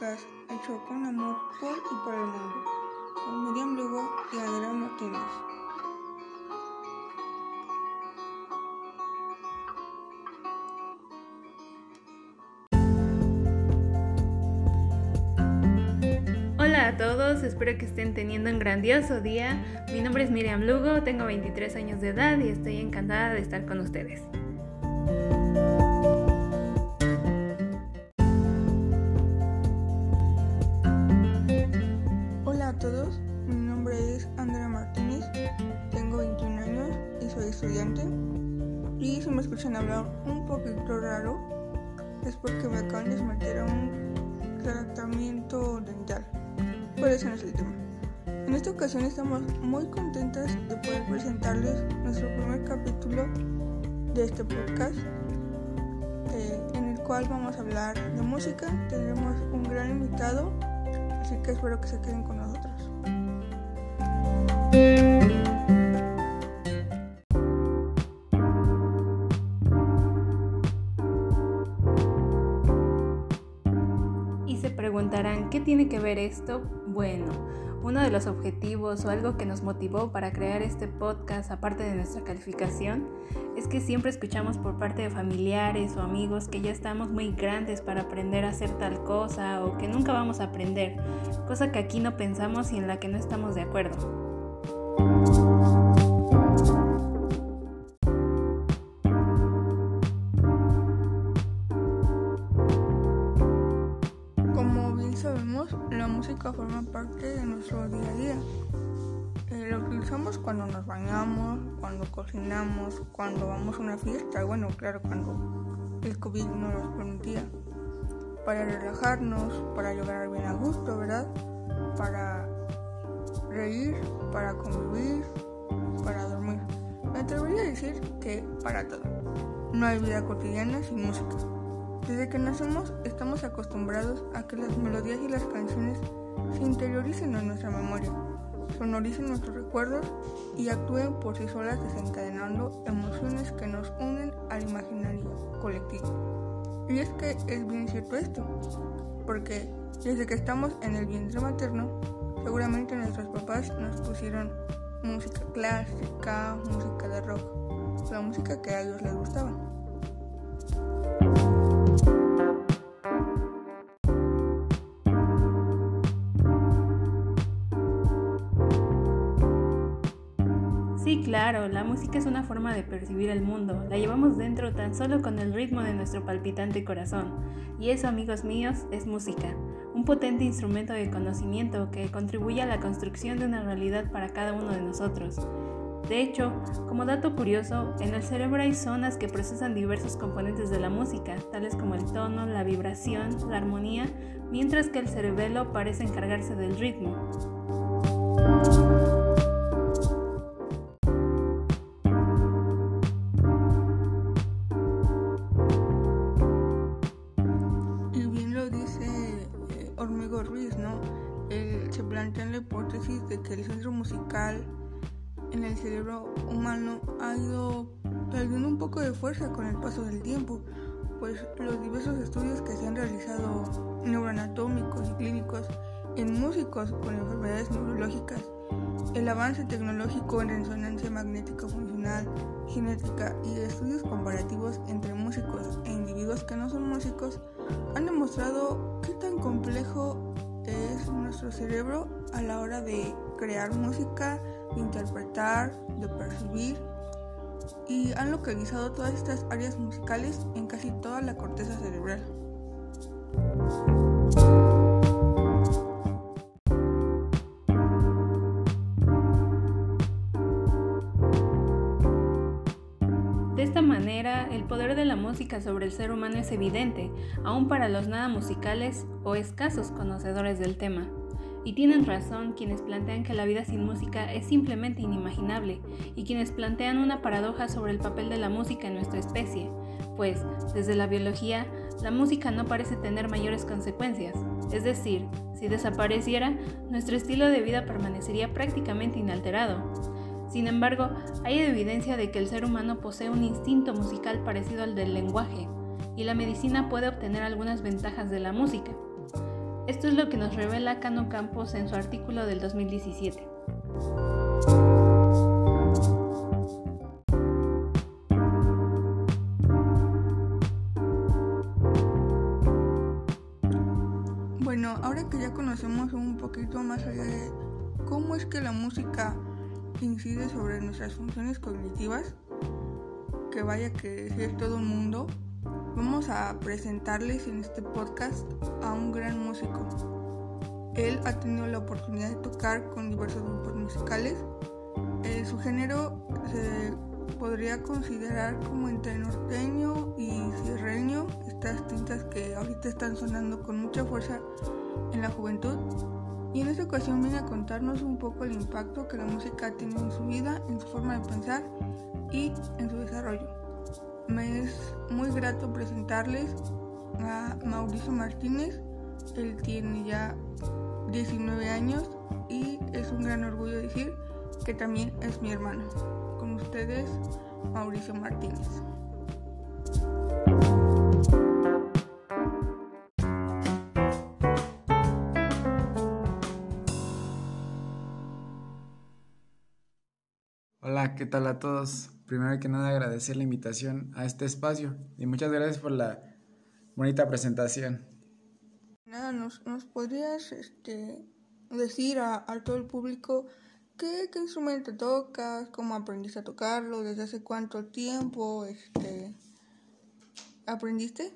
podcast hecho con amor por y para el mundo, con Miriam Lugo y Andrea Martínez. Hola a todos, espero que estén teniendo un grandioso día. Mi nombre es Miriam Lugo, tengo 23 años de edad y estoy encantada de estar con ustedes. Hablar un poquito raro es porque me acaban de someter a un tratamiento dental. Pero ese no es el tema. En esta ocasión estamos muy contentas de poder presentarles nuestro primer capítulo de este podcast eh, en el cual vamos a hablar de música. Tendremos un gran invitado, así que espero que se queden con nosotros. ¿Qué tiene que ver esto? Bueno, uno de los objetivos o algo que nos motivó para crear este podcast, aparte de nuestra calificación, es que siempre escuchamos por parte de familiares o amigos que ya estamos muy grandes para aprender a hacer tal cosa o que nunca vamos a aprender, cosa que aquí no pensamos y en la que no estamos de acuerdo. Cuando nos bañamos, cuando cocinamos, cuando vamos a una fiesta, bueno, claro, cuando el COVID no nos permitía, para relajarnos, para llegar bien a gusto, ¿verdad? Para reír, para convivir, para dormir. Me atrevería a decir que para todo. No hay vida cotidiana sin música. Desde que nacemos estamos acostumbrados a que las melodías y las canciones se interioricen en nuestra memoria, sonoricen nuestros recuerdos y actúen por sí solas desencadenando emociones que nos unen al imaginario colectivo. Y es que es bien cierto esto, porque desde que estamos en el vientre materno, seguramente nuestros papás nos pusieron música clásica, música de rock, la música que a ellos les gustaba. Claro, la música es una forma de percibir el mundo, la llevamos dentro tan solo con el ritmo de nuestro palpitante corazón. Y eso, amigos míos, es música, un potente instrumento de conocimiento que contribuye a la construcción de una realidad para cada uno de nosotros. De hecho, como dato curioso, en el cerebro hay zonas que procesan diversos componentes de la música, tales como el tono, la vibración, la armonía, mientras que el cerebelo parece encargarse del ritmo. Fuerza con el paso del tiempo, pues los diversos estudios que se han realizado neuroanatómicos y clínicos en músicos con enfermedades neurológicas, el avance tecnológico en resonancia magnética funcional, genética y estudios comparativos entre músicos e individuos que no son músicos han demostrado qué tan complejo es nuestro cerebro a la hora de crear música, de interpretar, de percibir y han localizado todas estas áreas musicales en casi toda la corteza cerebral. De esta manera, el poder de la música sobre el ser humano es evidente, aún para los nada musicales o escasos conocedores del tema. Y tienen razón quienes plantean que la vida sin música es simplemente inimaginable, y quienes plantean una paradoja sobre el papel de la música en nuestra especie, pues, desde la biología, la música no parece tener mayores consecuencias. Es decir, si desapareciera, nuestro estilo de vida permanecería prácticamente inalterado. Sin embargo, hay evidencia de que el ser humano posee un instinto musical parecido al del lenguaje, y la medicina puede obtener algunas ventajas de la música. Esto es lo que nos revela Cano Campos en su artículo del 2017. Bueno, ahora que ya conocemos un poquito más allá de cómo es que la música incide sobre nuestras funciones cognitivas, que vaya que es todo un mundo, vamos a presentarles en este podcast a un gran músico. Él ha tenido la oportunidad de tocar con diversos grupos musicales. Eh, su género se podría considerar como entre norteño y sierreño, estas tintas que ahorita están sonando con mucha fuerza en la juventud. Y en esta ocasión viene a contarnos un poco el impacto que la música tiene en su vida, en su forma de pensar y en su desarrollo. Me es muy grato presentarles a Mauricio Martínez. Él tiene ya 19 años y es un gran orgullo decir que también es mi hermano. Con ustedes, Mauricio Martínez. Hola, ¿qué tal a todos? Primero que nada agradecer la invitación a este espacio y muchas gracias por la bonita presentación. Nada, ¿nos, nos podrías este, decir a, todo el público qué, instrumento tocas, cómo aprendiste a tocarlo, desde hace cuánto tiempo este, aprendiste?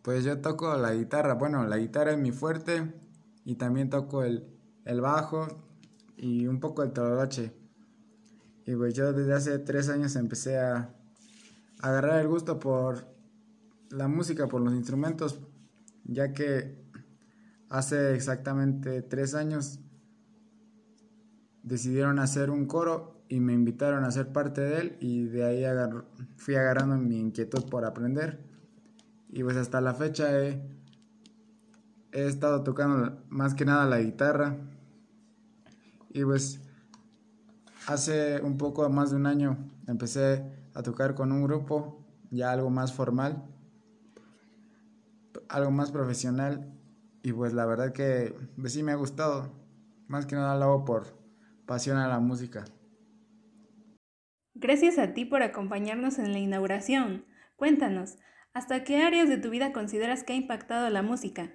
Pues yo toco la guitarra, bueno, la guitarra es mi fuerte y también toco el, el bajo y un poco el toloche. Y pues yo desde hace tres años empecé a, agarrar el gusto por la música, por los instrumentos, ya que hace exactamente tres años decidieron hacer un coro y me invitaron a ser parte de él y de ahí fui agarrando mi inquietud por aprender y pues hasta la fecha he estado tocando más que nada la guitarra y pues hace un poco más de un año empecé a tocar con un grupo ya algo más formal, algo más profesional y pues la verdad que pues sí me ha gustado. Más que nada lo hago por pasión a la música. Gracias a ti por acompañarnos en la inauguración. Cuéntanos, ¿hasta qué áreas de tu vida consideras que ha impactado la música?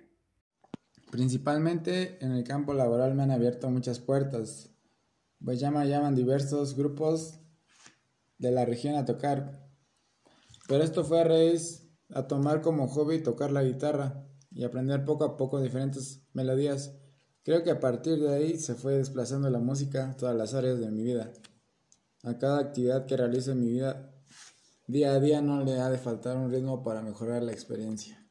Principalmente en el campo laboral me han abierto muchas puertas, pues ya me llaman diversos grupos de la región a tocar. Pero esto fue a raíz a tomar como hobby tocar la guitarra y aprender poco a poco diferentes melodías. Creo que a partir de ahí se fue desplazando la música a todas las áreas de mi vida. A cada actividad que realizo en mi vida, día a día no le ha de faltar un ritmo para mejorar la experiencia.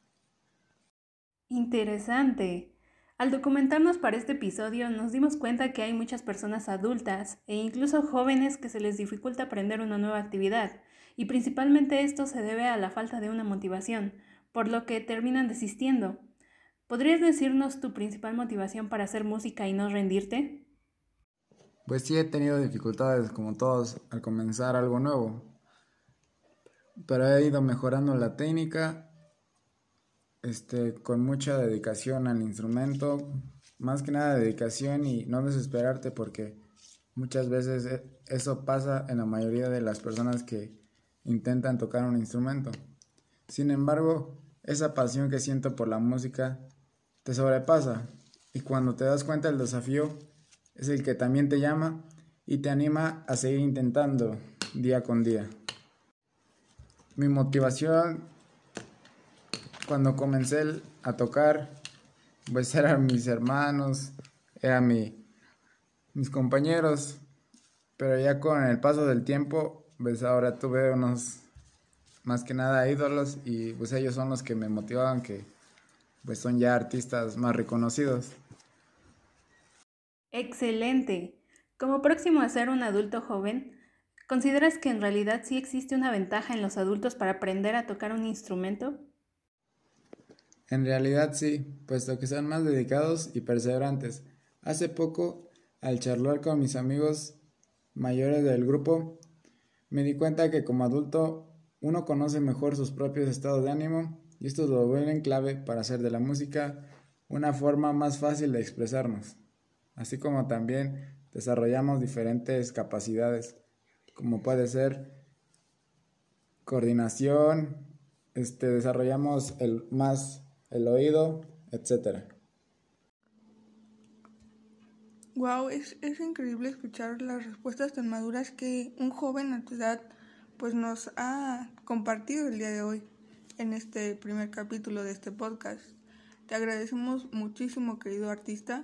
Interesante. Al documentarnos para este episodio nos dimos cuenta que hay muchas personas adultas e incluso jóvenes que se les dificulta aprender una nueva actividad, y principalmente esto se debe a la falta de una motivación, por lo que terminan desistiendo. ¿Podrías decirnos tu principal motivación para hacer música y no rendirte? Pues sí he tenido dificultades como todos al comenzar algo nuevo, pero he ido mejorando la técnica este, con mucha dedicación al instrumento, más que nada dedicación y no desesperarte porque muchas veces e, eso pasa en la mayoría de las personas que intentan tocar un instrumento. Sin embargo, esa pasión que siento por la música te sobrepasa y cuando te das cuenta el desafío es el que también te llama y te anima a seguir intentando día con día. Mi motivación cuando comencé a tocar, pues eran mis hermanos, eran mi, mis compañeros, pero ya con el paso del tiempo, pues ahora tuve unos, más que nada ídolos y pues ellos son los que me motivaban, que pues son ya artistas más reconocidos. Excelente. Como próximo a ser un adulto joven, ¿consideras que en realidad sí existe una ventaja en los adultos para aprender a tocar un instrumento? En realidad sí, puesto que son más dedicados y perseverantes. Hace poco, al charlar con mis amigos mayores del grupo, me di cuenta que como adulto uno conoce mejor sus propios estados de ánimo y esto lo vuelve clave para hacer de la música una forma más fácil de expresarnos, así como también desarrollamos diferentes capacidades, como puede ser coordinación, este, desarrollamos el, más el oído, etc. Wow, es, es increíble escuchar las respuestas tan maduras que un joven a tu edad pues nos ha compartido el día de hoy en este primer capítulo de este podcast. Te agradecemos muchísimo, querido artista,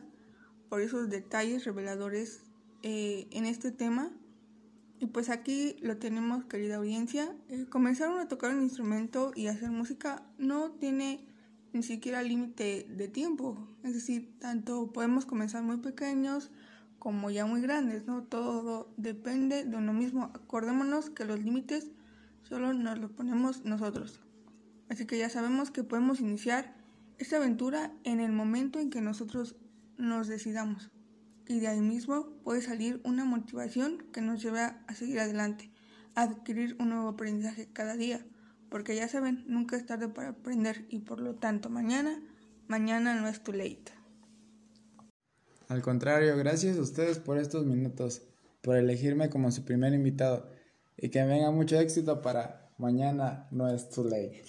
por esos detalles reveladores eh, en este tema. Y pues aquí lo tenemos, querida audiencia. Eh, comenzar a tocar un instrumento y hacer música no tiene ni siquiera límite de tiempo. Es decir, tanto podemos comenzar muy pequeños como ya muy grandes, ¿no? Todo depende de uno mismo. Acordémonos que los límites solo nos los ponemos nosotros. Así que ya sabemos que podemos iniciar esta aventura en el momento en que nosotros nos decidamos. Y de ahí mismo puede salir una motivación que nos lleve a seguir adelante, a adquirir un nuevo aprendizaje cada día. Porque ya saben, nunca es tarde para aprender y por lo tanto mañana, mañana no es too late. Al contrario, gracias a ustedes por estos minutos, por elegirme como su primer invitado y que venga mucho éxito para mañana no es too late.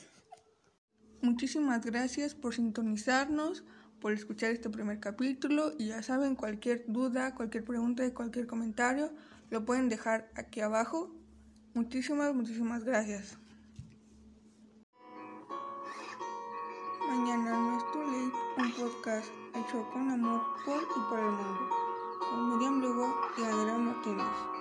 Muchísimas gracias por sintonizarnos, por escuchar este primer capítulo y ya saben, cualquier duda, cualquier pregunta y cualquier comentario lo pueden dejar aquí abajo. Muchísimas, muchísimas gracias. Mañana no es too late, un podcast hecho con amor por y por el mundo, con Miriam Lugo y Adrián Martínez.